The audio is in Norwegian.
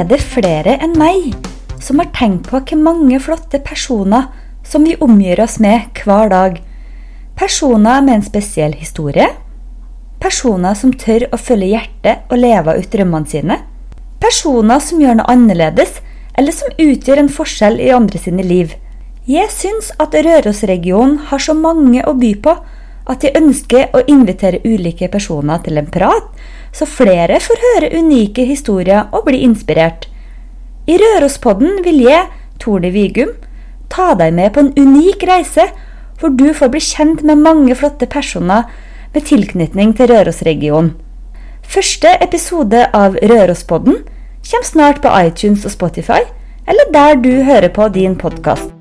er det flere enn meg som har tenkt på hvor mange flotte personer som vi omgir oss med hver dag. Personer med en spesiell historie. Personer som tør å følge hjertet og leve ut drømmene sine. Personer som gjør noe annerledes, eller som utgjør en forskjell i andre sine liv. Jeg syns at Rørosregionen har så mange å by på at jeg ønsker å invitere ulike personer til en prat, så flere får høre unike historier og bli inspirert. I Rørospodden vil jeg, Tore Vigum, ta deg med på en unik reise, hvor du får bli kjent med mange flotte personer med tilknytning til Rørosregionen. Første episode av Rørospodden kommer snart på iTunes og Spotify, eller der du hører på din podkast.